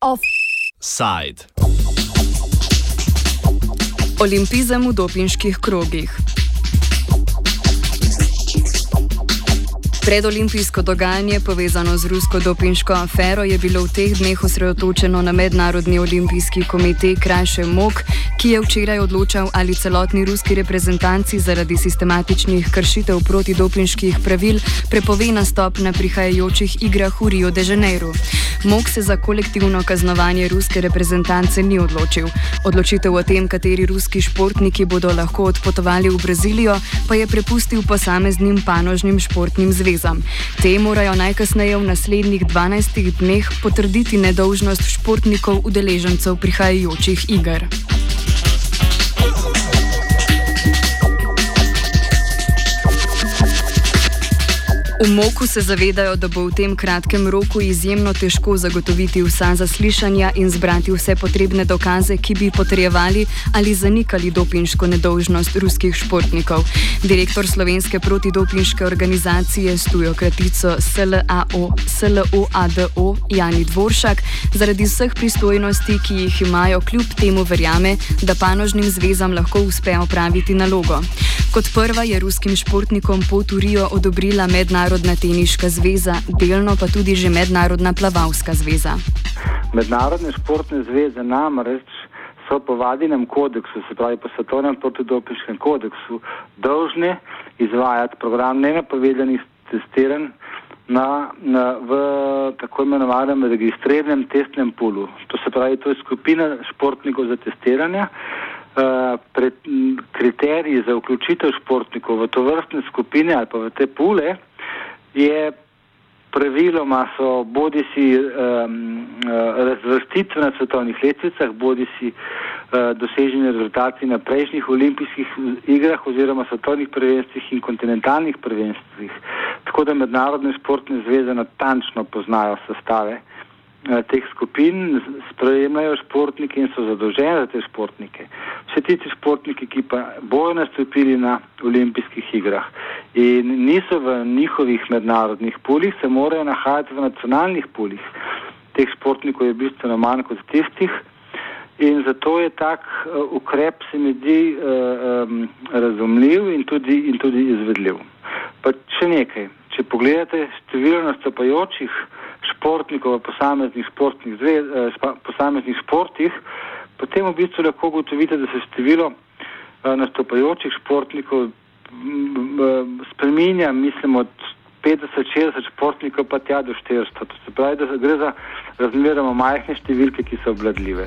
Offside. Olimpizem v dopinških krogih. Predolimpijsko dogajanje, povezano z rusko dopinško afero, je bilo v teh dneh osredotočeno na Mednarodni olimpijski komitej krajše MOK, ki je včeraj odločal, ali celotni ruski reprezentanci zaradi sistematičnih kršitev protidopinških pravil prepove nastop na prihajajočih igrah v Rio de Janeiro. MOK se za kolektivno kaznovanje ruske reprezentance ni odločil. Odločitev o tem, kateri ruski športniki bodo lahko odpotovali v Brazilijo, pa je prepustil posameznim panožnim športnim zvezam. Te morajo najkasneje v naslednjih 12 dneh potrditi nedolžnost športnikov udeležencev prihajajočih iger. V Moku se zavedajo, da bo v tem kratkem roku izjemno težko zagotoviti vsa zaslišanja in zbrati vse potrebne dokaze, ki bi potrjevali ali zanikali dopinško nedolžnost ruskih športnikov. Direktor slovenske protidopinške organizacije s tujo kratico SLAO, SLOADO Jani Dvoršak zaradi vseh pristojnosti, ki jih imajo, kljub temu verjame, da panožnim zvezam lahko uspe opraviti nalogo. Kot prva je ruskim športnikom pot v Rio odobrila mednarodna. Teniška zveza, delno pa tudi že Mednarodna plavalska zveza. Mednarodne športne zveze namreč so po vadinem kodeksu, se pravi po svetovnem protidopinškem kodeksu, dolžne izvajati program nenapovedanih testiranj na, na, v tako imenovanem registriranem testnem pulu. To se pravi, to je skupina športnikov za testiranje. Uh, pred, kriteriji za vključitev športnikov v to vrstne skupine ali pa v te pule je praviloma so bodi si um, razvrstitve na svetovnih lestvicah, bodi si uh, doseženi rezultati na prejšnjih olimpijskih igrah oziroma svetovnih prvenstvih in kontinentalnih prvenstvih. Tako da mednarodne športne zveze natančno poznajo sestave. Eh, teh skupin sprejemajo športniki in so zadolženi za te športnike. Vse tisti športniki, ki pa bojo nastopili na olimpijskih igrah in niso v njihovih mednarodnih pulih, se morajo nahajati v nacionalnih pulih. Teh športnikov je bistveno manj kot tistih in zato je tak uh, ukrep se mi zdi uh, um, razumljiv in tudi, in tudi izvedljiv. Pa še nekaj, če pogledate število nastopajočih, športnikov v posameznih, zvez, eh, posameznih športih, potem v bistvu lahko ugotovite, da se število eh, nastopajočih športnikov spreminja, mislim, od 50-60 športnikov pa tja do 400. To se pravi, da gre za razmeroma majhne številke, ki so obladljive.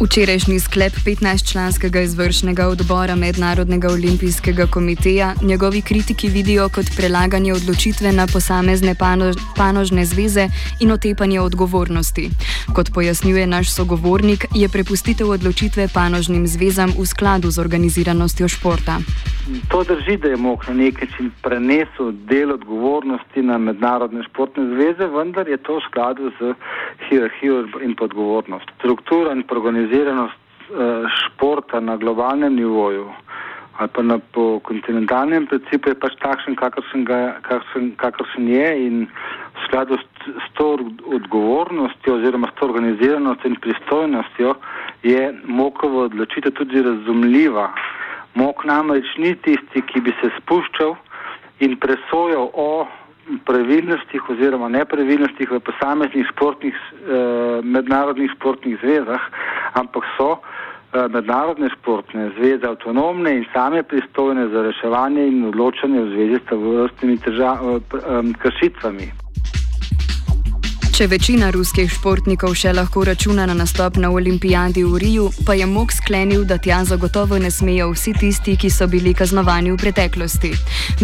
Včerajšnji sklep 15-članskega izvršnega odbora Mednarodnega olimpijskega komiteja njegovi kritiki vidijo kot prelaganje odločitve na posamezne pano, panožne zveze in otepanje odgovornosti. Kot pojasnjuje naš sogovornik, je prepustitev odločitve panožnim zvezam v skladu z organiziranostjo športa. To drži, da je MOK na nek način prenesel del odgovornosti na mednarodne športne zveze, vendar je to v skladu z hierarhijo in odgovornost. Struktura in organiziranost uh, športa na globalnem nivoju ali pa na kontinentalnem principu je pač takšen, kakršen, ga, kakršen, kakršen je in v skladu s, s to odgovornostjo oziroma s to organiziranostjo in pristojnostjo je MOK-ova odločitev tudi razumljiva. Mok namreč ni tisti, ki bi se spuščal in presojal o pravilnostih oziroma nepravilnostih v posameznih športnih, eh, mednarodnih športnih zvezah, ampak so eh, mednarodne športne zveze avtonomne in same pristojne za reševanje in odločanje v zvezi s vrstnimi eh, kršitvami. Če večina ruskih športnikov še lahko računa na nastop na olimpijadi v Riju, pa je Mok sklenil, da tja zagotovo ne smejo vsi tisti, ki so bili kaznovani v preteklosti.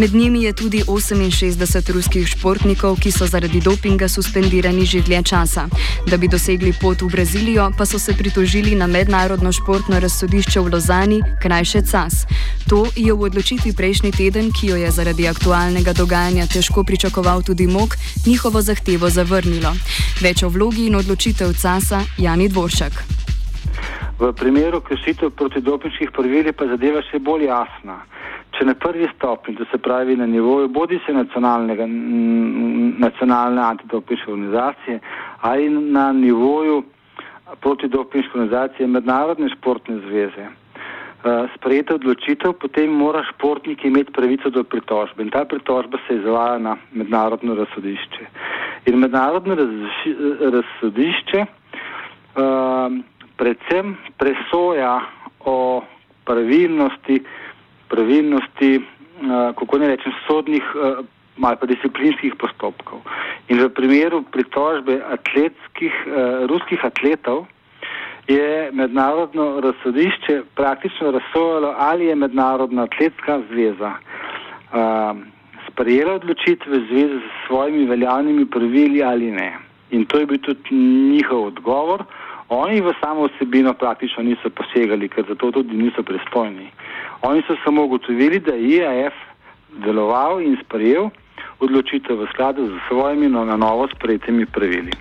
Med njimi je tudi 68 ruskih športnikov, ki so zaradi dopinga suspendirani že dlje časa. Da bi dosegli pot v Brazilijo, pa so se pritožili na mednarodno športno razsodišče v Lozani, krajše CAS. To je v odločitvi prejšnji teden, ki jo je zaradi aktualnega dogajanja težko pričakoval tudi Mok, njihovo zahtevo zavrnilo. Več o vlogi in odločitev CASA Jani Dvoršek. V primeru kršitev protidopinških pravil je pa zadeva še bolj jasna. Če na prvi stopni, to se pravi na nivoju bodi se nacionalne antidopinške organizacije ali na nivoju protidopinške organizacije mednarodne športne zveze, uh, sprejeta odločitev, potem mora športnik imeti pravico do pritožbe in ta pritožba se izvaja na mednarodno razsodišče. In mednarodno razsodišče uh, predvsem presoja o pravilnosti, pravilnosti uh, kako ne rečem, sodnih uh, ali pa disciplinskih postopkov. In v primeru pritožbe atletskih, uh, ruskih atletov, je mednarodno razsodišče praktično razsojalo, ali je mednarodna atletska zveza uh, sprejela odločitve v zvezi s svojimi veljavnimi pravili ali ne. In to je bil tudi njihov odgovor. Oni v samo osebino praktično niso posegali, ker zato tudi niso pristojni. Oni so samo ugotovili, da je IAF deloval in sprejel odločitev v skladu z svojimi na novo sprejetimi pravili.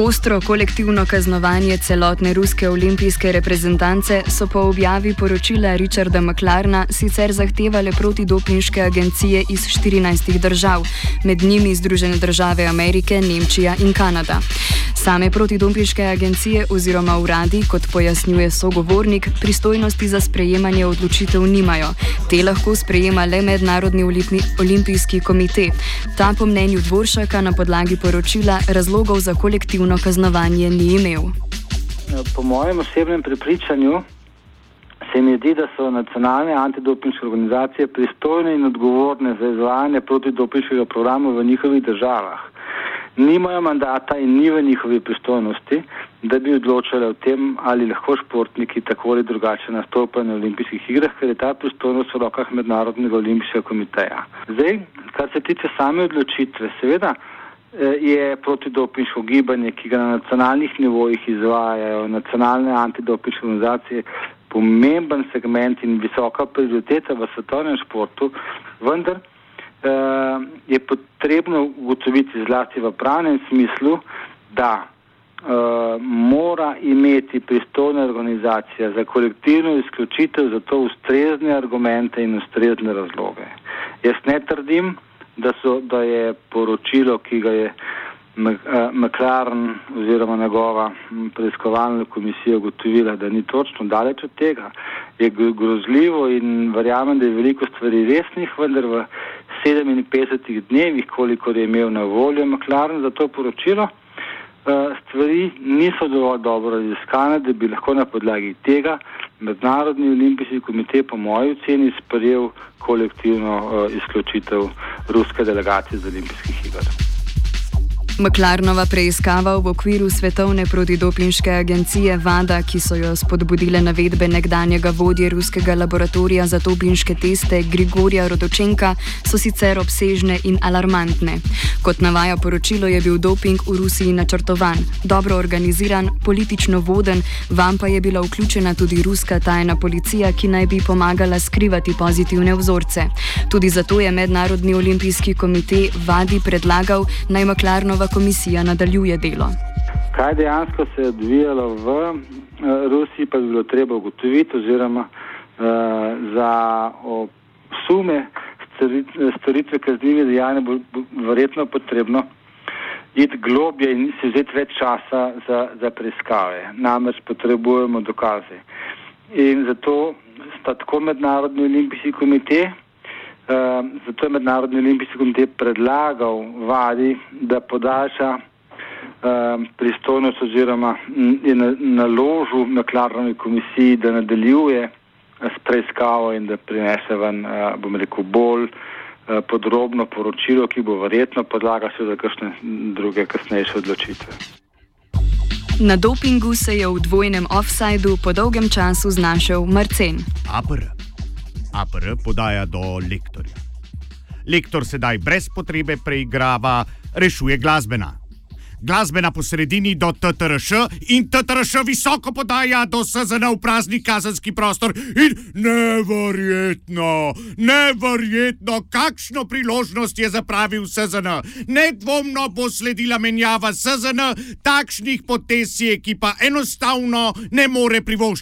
Ostro kolektivno kaznovanje celotne ruske olimpijske reprezentance so po objavi poročila Richarda McLarna sicer zahtevale protidopinške agencije iz 14 držav, med njimi Združene države Amerike, Nemčija in Kanada. Same protidopinške agencije oziroma uradi, kot pojasnjuje sogovornik, pristojnosti za sprejemanje odločitev nimajo. Te lahko sprejema le Mednarodni olimpijski komite. Ta po mnenju Dvoršaka na podlagi poročila razlogov za kolektivno kolektivno kaznovanje ni imel. Po mojem osebnem prepričanju se mi zdi, da so nacionalne antidopinške organizacije pristojne in odgovorne za izvajanje protidopinškega programa v njihovih državah. Nimajo mandata in ni v njihovi pristojnosti, da bi odločali o tem, ali lahko športniki tako ali drugače nastopajo na olimpijskih igrah, ker je ta pristojnost v rokah Mednarodnega olimpijskega komiteja. Zdaj, kar se tiče same odločitve, seveda. Eh, je protidopinško gibanje, ki ga na nacionalnih nivojih izvajajo nacionalne antidopinške organizacije, pomemben segment in visoka prioriteta v svetovnem športu, vendar eh, je potrebno ugotoviti zlasti v pravnem smislu, da eh, mora imeti pristojna organizacija za kolektivno izključitev za to ustrezne argumente in ustrezne razloge. Jaz ne trdim, da, so, da je poročilo, ki ga je eh, McLaren oziroma njegova preiskovalna komisija ugotovila, da ni točno daleč od tega, je grozljivo in verjamem, da je veliko stvari resnih, vendar v 57 dnevih, kolikor je imel na voljo McLaren za to poročilo, eh, stvari niso dovolj dobro raziskane, da bi lahko na podlagi tega Mednarodni olimpijski komitej po moji oceni sprejel kolektivno uh, izključitev ruske delegacije z olimpijskih iger. Maklarnova preiskava v okviru Svetovne protidopinške agencije VADA, ki so jo spodbudile navedbe nekdanjega vodje ruskega laboratorija za dopinške teste Grigorija Rodočenka, so sicer obsežne in alarmantne. Kot navaja poročilo, je bil doping v Rusiji načrtovan, dobro organiziran, politično voden, vam pa je bila vključena tudi ruska tajna policija, ki naj bi pomagala skrivati pozitivne vzorce. Tudi zato je Mednarodni olimpijski komitej VADI predlagal naj Maklarnova komisija nadaljuje delo. Kaj dejansko se je odvijalo v uh, Rusiji, pa bi bilo treba ugotoviti, oziroma uh, za sume storitve kaznjive dejanja bo, bo verjetno potrebno iti globje in si vzeti več časa za, za preiskave. Namreč potrebujemo dokaze. In zato sta tako mednarodni olimpijski komitej, zato je Mednarodni olimpijski komitej predlagal vladi, da podaljša uh, pristojnost oziroma je naložil na Klarnovi komisiji, da nadaljuje s preiskavo in da prinese ven, uh, bom rekel, bolj uh, podrobno poročilo, ki bo verjetno podlaga še za kakšne druge kasnejše odločitve. Na dopingu se je v dvojnem offsajdu po dolgem času znašel Marcen. Apr. APR podaja do lektorja. Lektor sedaj brez potrebe preigrava, rešuje glasbena. glasbena po sredini do TTRŠ in TTRŠ visoko podaja do SZN v prazni kazenski prostor. In neverjetno, neverjetno, kakšno priložnost je zapravil SZN. Nedvomno bo sledila menjava SZN, takšnih potez si ekipa enostavno ne more privoščiti.